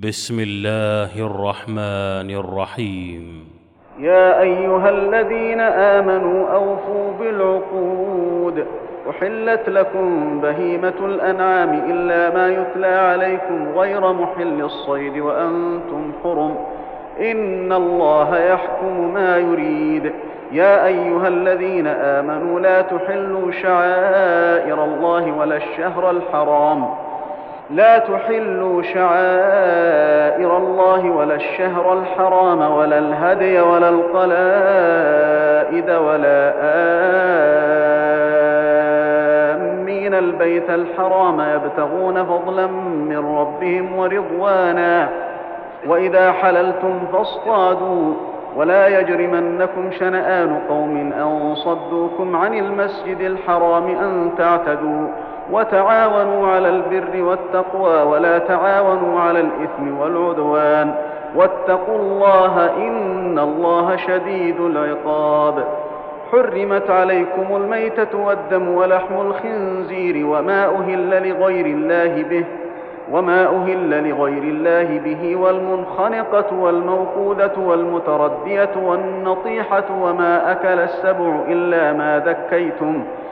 بسم الله الرحمن الرحيم. يا أيها الذين آمنوا أوفوا بالعقود. أحلت لكم بهيمة الأنعام إلا ما يتلى عليكم غير محل الصيد وأنتم حرم. إن الله يحكم ما يريد. يا أيها الذين آمنوا لا تحلوا شعائر الله ولا الشهر الحرام. لا تحلوا شعائر الله ولا الشهر الحرام ولا الهدي ولا القلائد ولا آمين البيت الحرام يبتغون فضلا من ربهم ورضوانا. وإذا حللتم فاصطادوا ولا يجرمنكم شنآن قوم أن صدوكم عن المسجد الحرام أن تعتدوا. وتعاونوا على البر والتقوى ولا تعاونوا على الإثم والعدوان واتقوا الله إن الله شديد العقاب. حرمت عليكم الميتة والدم ولحم الخنزير وما أهل لغير الله به وما أهل لغير الله به والمنخنقة والموقوذة والمتردية والنطيحة وما أكل السبع إلا ما ذكيتم ۖ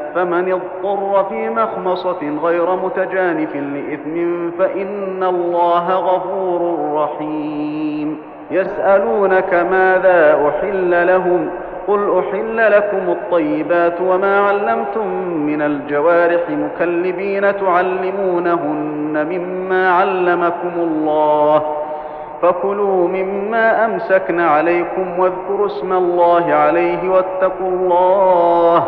فمن اضطر في مخمصة غير متجانف لإثم فإن الله غفور رحيم. يسألونك ماذا أحل لهم؟ قل أحل لكم الطيبات وما علمتم من الجوارح مكلبين تعلمونهن مما علمكم الله. فكلوا مما أمسكن عليكم واذكروا اسم الله عليه واتقوا الله.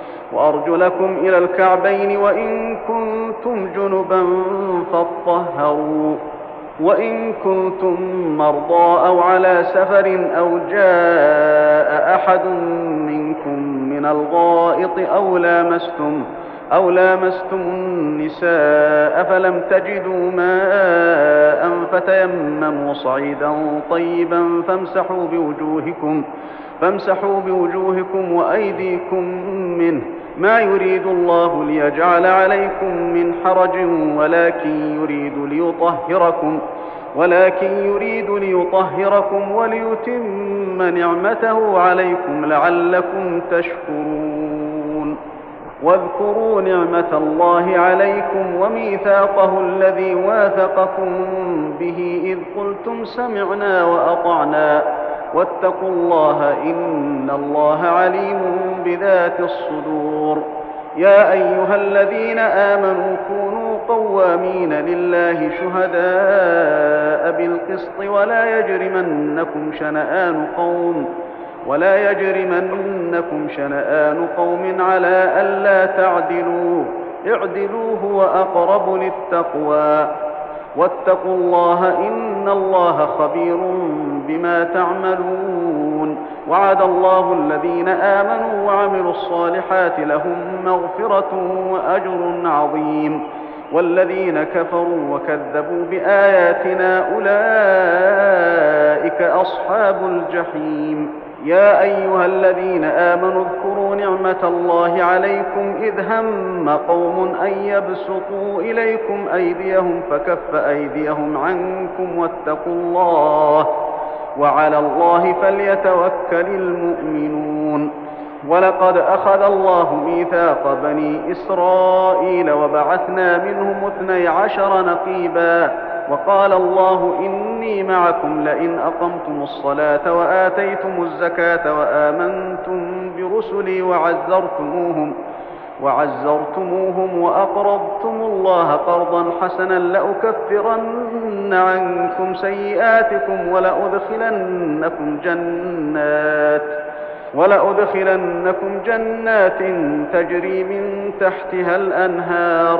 وأرجلكم إلى الكعبين وإن كنتم جنبا فاطهروا وإن كنتم مرضى أو على سفر أو جاء أحد منكم من الغائط أو لامستم أو لامستم النساء فلم تجدوا ماء فتيمموا صعيدا طيبا فامسحوا بوجوهكم فامسحوا بوجوهكم وأيديكم منه ما يريد الله ليجعل عليكم من حرج ولكن يريد ليطهركم ولكن يريد ليطهركم وليتم نعمته عليكم لعلكم تشكرون. واذكروا نعمة الله عليكم وميثاقه الذي واثقكم به إذ قلتم سمعنا وأطعنا. واتقوا الله إن الله عليم بذات الصدور. يا أيها الذين آمنوا كونوا قوامين لله شهداء بالقسط ولا يجرمنكم شنآن قوم ولا يجرمنكم شنآن قوم على ألا تعدلوا. اعدلوا هو أقرب للتقوى. واتقوا الله إن الله خبير بما تعملون وعد الله الذين آمنوا وعملوا الصالحات لهم مغفرة وأجر عظيم والذين كفروا وكذبوا بآياتنا أولئك أصحاب الجحيم يا أيها الذين آمنوا اذكروا نعمة الله عليكم إذ هم قوم أن يبسطوا إليكم أيديهم فكف أيديهم عنكم واتقوا الله وعلى الله فليتوكل المؤمنون ولقد أخذ الله ميثاق بني إسرائيل وبعثنا منهم اثني عشر نقيبا وقال الله إني معكم لئن أقمتم الصلاة وآتيتم الزكاة وآمنتم برسلي وعزرتموهم وعزرتموهم وأقرضتم الله قرضا حسنا لأكفرن عنكم سيئاتكم ولأدخلنكم جنات ولأدخلنكم جنات تجري من تحتها الأنهار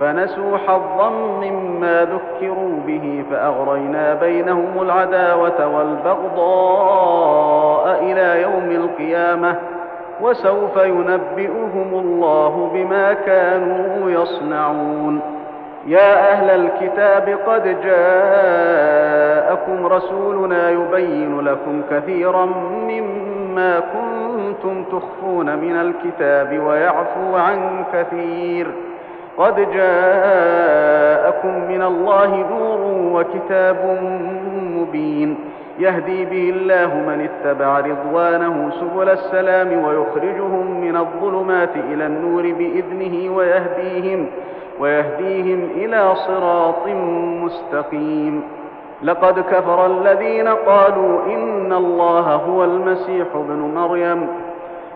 فنسوا حظا مما ذكروا به فأغرينا بينهم العداوة والبغضاء إلى يوم القيامة وسوف ينبئهم الله بما كانوا يصنعون. يا أهل الكتاب قد جاءكم رسولنا يبين لكم كثيرا مما كنتم تخفون من الكتاب ويعفو عن كثير. قد جاءكم من الله نور وكتاب مبين. يهدي به الله من اتبع رضوانه سبل السلام ويخرجهم من الظلمات إلى النور بإذنه ويهديهم ويهديهم إلى صراط مستقيم. لقد كفر الذين قالوا إن الله هو المسيح ابن مريم.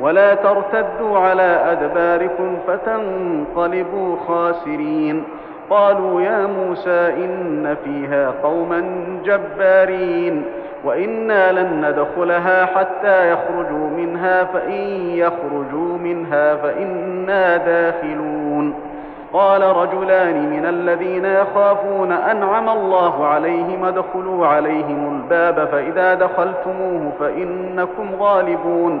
ولا ترتدوا على أدباركم فتنقلبوا خاسرين. قالوا يا موسى إن فيها قوما جبارين وإنا لن ندخلها حتى يخرجوا منها فإن يخرجوا منها فإنا داخلون. قال رجلان من الذين يخافون أنعم الله عليهم ادخلوا عليهم الباب فإذا دخلتموه فإنكم غالبون.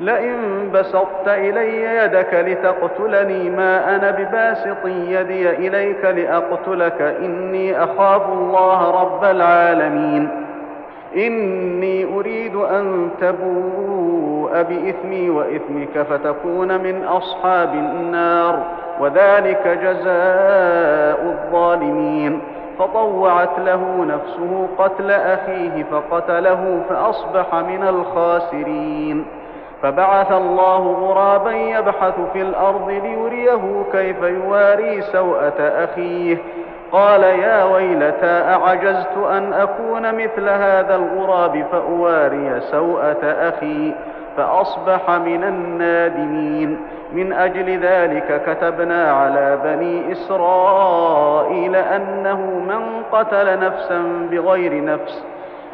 لئن بسطت إلي يدك لتقتلني ما أنا بباسط يدي إليك لأقتلك إني أخاف الله رب العالمين. إني أريد أن تبوء بإثمي وإثمك فتكون من أصحاب النار وذلك جزاء الظالمين. فطوعت له نفسه قتل أخيه فقتله فأصبح من الخاسرين. فبعث الله غرابا يبحث في الأرض ليريه كيف يواري سوءة أخيه. قال يا ويلتى أعجزت أن أكون مثل هذا الغراب فأواري سوءة أخي فأصبح من النادمين. من أجل ذلك كتبنا على بني إسرائيل أنه من قتل نفسا بغير نفس.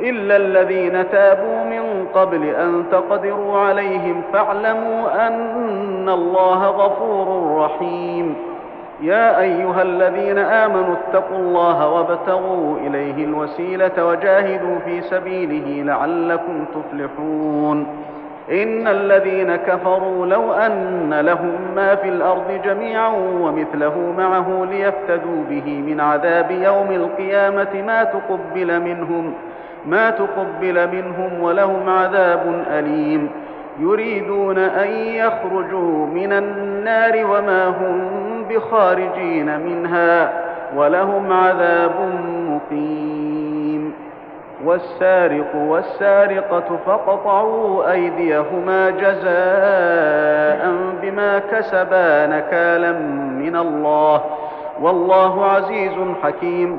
إلا الذين تابوا من قبل أن تقدروا عليهم فاعلموا أن الله غفور رحيم. يا أيها الذين آمنوا اتقوا الله وابتغوا إليه الوسيلة وجاهدوا في سبيله لعلكم تفلحون. إن الذين كفروا لو أن لهم ما في الأرض جميعا ومثله معه ليفتدوا به من عذاب يوم القيامة ما تقبل منهم ما تقبل منهم ولهم عذاب أليم. يريدون أن يخرجوا من النار وما هم بخارجين منها ولهم عذاب مقيم. والسارق والسارقة فقطعوا أيديهما جزاء بما كسبا نكالا من الله. والله عزيز حكيم.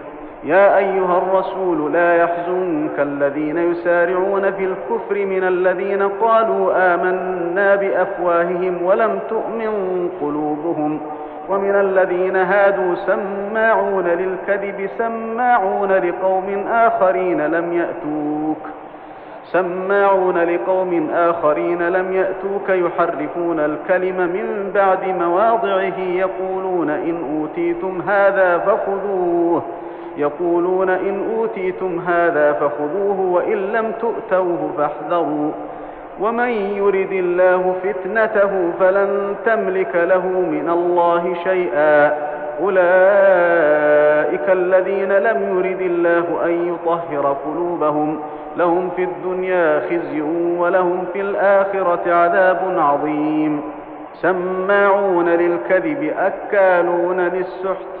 يا أيها الرسول لا يحزنك الذين يسارعون في الكفر من الذين قالوا آمنا بأفواههم ولم تؤمن قلوبهم ومن الذين هادوا سماعون للكذب سماعون لقوم آخرين لم يأتوك سماعون لقوم آخرين لم يأتوك يحرفون الكلم من بعد مواضعه يقولون إن أوتيتم هذا فخذوه يقولون إن أوتيتم هذا فخذوه وإن لم تؤتوه فاحذروا. ومن يرد الله فتنته فلن تملك له من الله شيئا. أولئك الذين لم يرد الله أن يطهر قلوبهم. لهم في الدنيا خزي ولهم في الآخرة عذاب عظيم. سماعون للكذب أكالون للسحت.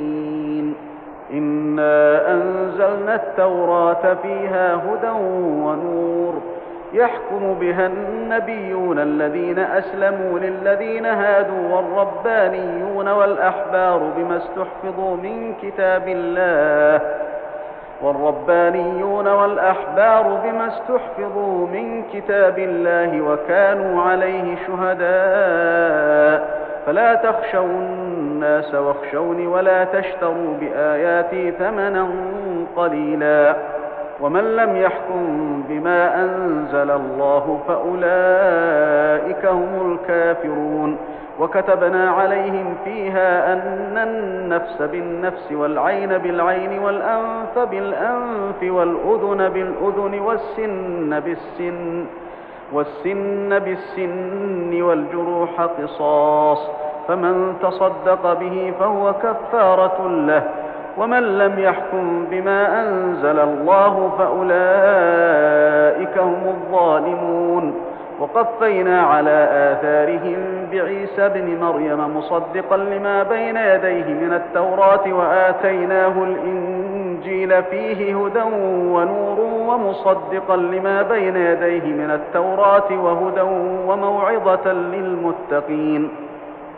التوراة فيها هدى ونور. يحكم بها النبيون الذين أسلموا للذين هادوا والربانيون والأحبار بما استحفظوا من كتاب الله. والربانيون والأحبار بما استحفظوا من كتاب الله وكانوا عليه شهداء. فلا تخشوا الناس واخشوني ولا تشتروا بآياتي ثمنا قليلا. ومن لم يحكم بما أنزل الله فأولئك هم الكافرون. وكتبنا عليهم فيها أن النفس بالنفس والعين بالعين والأنف بالأنف والأذن بالأذن والسن بالسن والسن بالسن والجروح قصاص. فمن تصدق به فهو كفارة له. ومن لم يحكم بما أنزل الله فأولئك هم الظالمون. وقفينا على آثارهم بعيسى ابن مريم مصدقا لما بين يديه من التوراة وآتيناه الإنجيل فيه هدى ونور ومصدقا لما بين يديه من التوراة وهدى وموعظة للمتقين.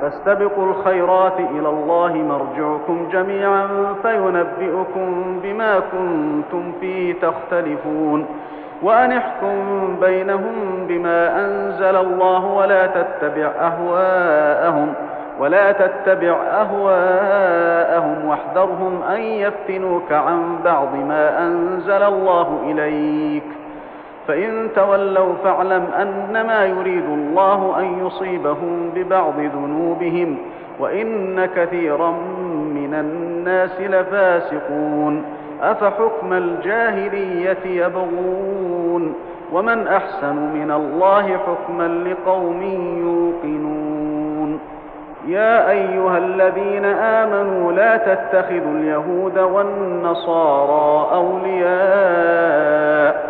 فاستبقوا الخيرات إلى الله مرجعكم جميعا فينبئكم بما كنتم فيه تختلفون. وأن احكم بينهم بما أنزل الله ولا تتبع أهواءهم ولا تتبع أهواءهم واحذرهم أن يفتنوك عن بعض ما أنزل الله إليك. فإن تولوا فاعلم أنما يريد الله أن يصيبهم ببعض ذنوبهم وإن كثيرا من الناس لفاسقون. أفحكم الجاهلية يبغون؟ ومن أحسن من الله حكما لقوم يوقنون. يا أيها الذين آمنوا لا تتخذوا اليهود والنصارى أولياء.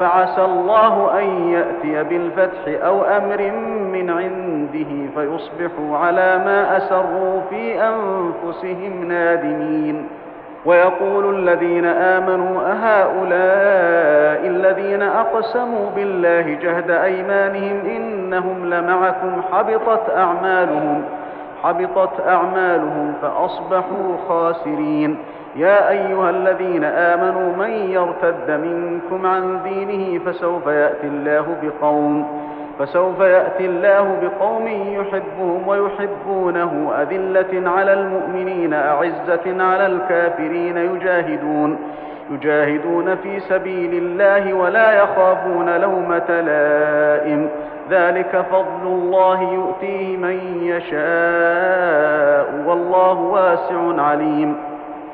فعسى الله أن يأتي بالفتح أو أمر من عنده فيصبحوا على ما أسروا في أنفسهم نادمين. ويقول الذين آمنوا أهؤلاء الذين أقسموا بالله جهد أيمانهم إنهم لمعكم حبطت أعمالهم حبطت أعمالهم فأصبحوا خاسرين. يا أيها الذين آمنوا من يرتد منكم عن دينه فسوف يأتي الله بقوم فسوف يأتي الله بقوم يحبهم ويحبونه أذلة على المؤمنين أعزة على الكافرين يجاهدون يجاهدون في سبيل الله ولا يخافون لومة لائم. ذلك فضل الله يؤتيه من يشاء والله واسع عليم.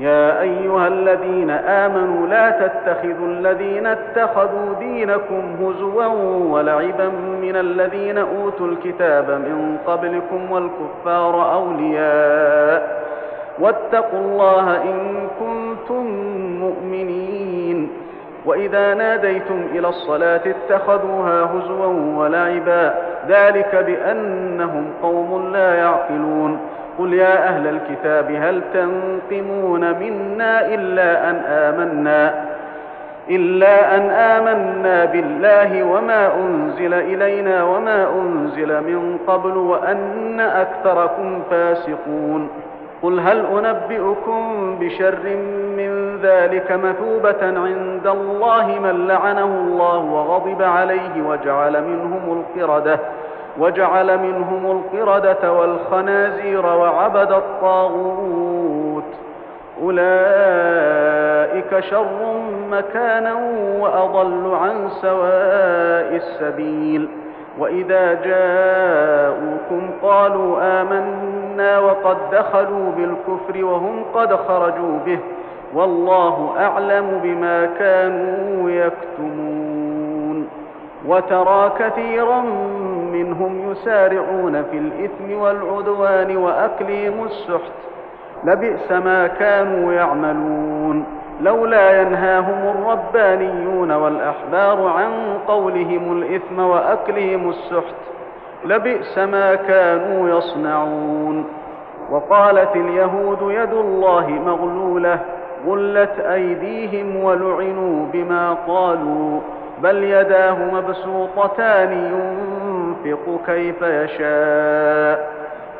يا أيها الذين آمنوا لا تتخذوا الذين اتخذوا دينكم هزوا ولعبا من الذين أوتوا الكتاب من قبلكم والكفار أولياء واتقوا الله إن كنتم مؤمنين. وإذا ناديتم إلى الصلاة اتخذوها هزوا ولعبا ذلك بأنهم قوم لا يعقلون. قل يا أهل الكتاب هل تنقمون منا الا ان امنا إلا أن آمنا بالله وما أنزل إلينا وما أنزل من قبل وأن أكثركم فاسقون قل هل انبئكم بشر من ذلك مثوبه عند الله من لعنه الله وغضب عليه وجعل منهم القرده وجعل منهم القردة والخنازير وعبد الطاغوت. أولئك شر مكانا وأضل عن سواء السبيل. وإذا جاءوكم قالوا آمنا وقد دخلوا بالكفر وهم قد خرجوا به. والله أعلم بما كانوا يكتمون. وترى كثيرا منهم يسارعون في الإثم والعدوان وأكلهم السحت. لبئس ما كانوا يعملون. لولا ينهاهم الربانيون والأحبار عن قولهم الإثم وأكلهم السحت. لبئس ما كانوا يصنعون. وقالت اليهود يد الله مغلولة غلت أيديهم ولعنوا بما قالوا بل يداه مبسوطتان ينفق كيف يشاء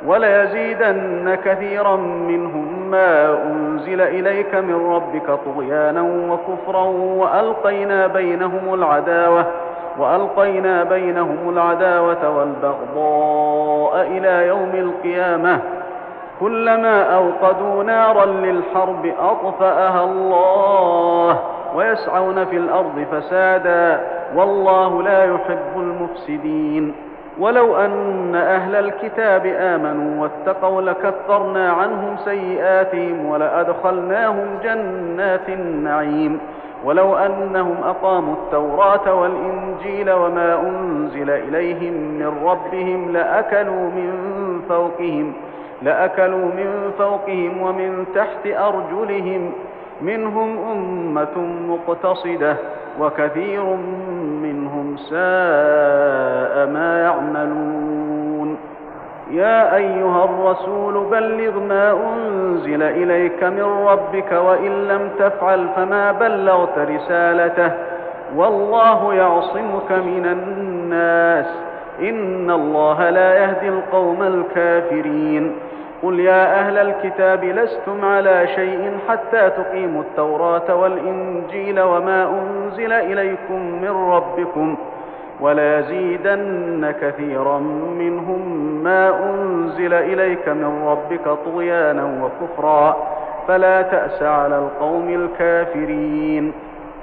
وليزيدن كثيرا منهم ما أنزل إليك من ربك طغيانا وكفرا وألقينا بينهم العداوة وألقينا بينهم العداوة والبغضاء إلى يوم القيامة كلما أوقدوا نارا للحرب أطفأها الله ويسعون في الأرض فسادا والله لا يحب المفسدين ولو أن أهل الكتاب آمنوا واتقوا لكفرنا عنهم سيئاتهم ولأدخلناهم جنات النعيم. ولو أنهم أقاموا التوراة والإنجيل وما أنزل إليهم من ربهم لأكلوا من فوقهم لأكلوا من فوقهم ومن تحت أرجلهم منهم أمة مقتصدة. وكثير منهم ساء ما يعملون. يا أيها الرسول بلغ ما أنزل إليك من ربك وإن لم تفعل فما بلغت رسالته. والله يعصمك من الناس. إن الله لا يهدي القوم الكافرين. قل يا أهل الكتاب لستم على شيء حتى تقيموا التوراة والإنجيل وما أنزل إليكم من ربكم وليزيدن كثيرا منهم ما أنزل إليك من ربك طغيانا وكفرا فلا تأس على القوم الكافرين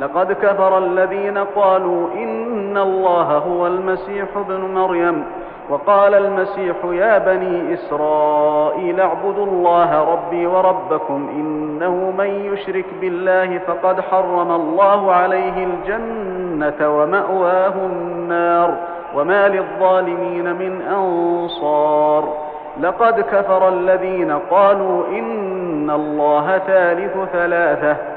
لقد كفر الذين قالوا إن الله هو المسيح ابن مريم وقال المسيح يا بني إسرائيل اعبدوا الله ربي وربكم إنه من يشرك بالله فقد حرم الله عليه الجنة ومأواه النار وما للظالمين من أنصار. لقد كفر الذين قالوا إن الله ثالث ثلاثة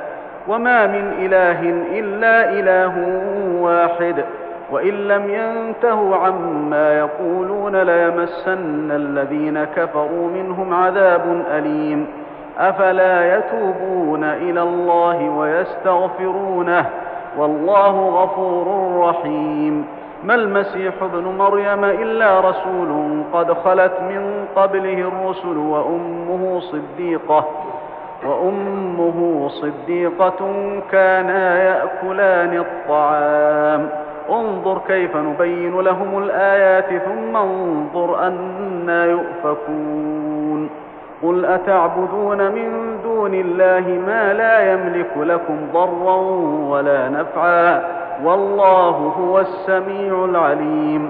وما من إله إلا إله واحد وإن لم ينتهوا عما يقولون ليمسن الذين كفروا منهم عذاب أليم أفلا يتوبون إلى الله ويستغفرونه والله غفور رحيم ما المسيح ابن مريم إلا رسول قد خلت من قبله الرسل وأمه صديقة وأمه صديقة كانا يأكلان الطعام. انظر كيف نبين لهم الآيات ثم انظر أنا يؤفكون. قل أتعبدون من دون الله ما لا يملك لكم ضرا ولا نفعا. والله هو السميع العليم.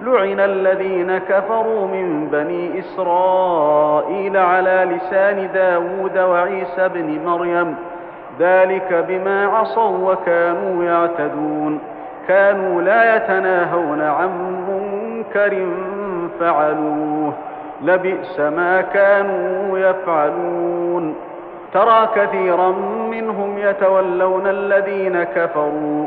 لعن الذين كفروا من بني إسرائيل على لسان داود وعيسى بن مريم. ذلك بما عصوا وكانوا يعتدون. كانوا لا يتناهون عن منكر فعلوه. لبئس ما كانوا يفعلون. ترى كثيرا منهم يتولون الذين كفروا.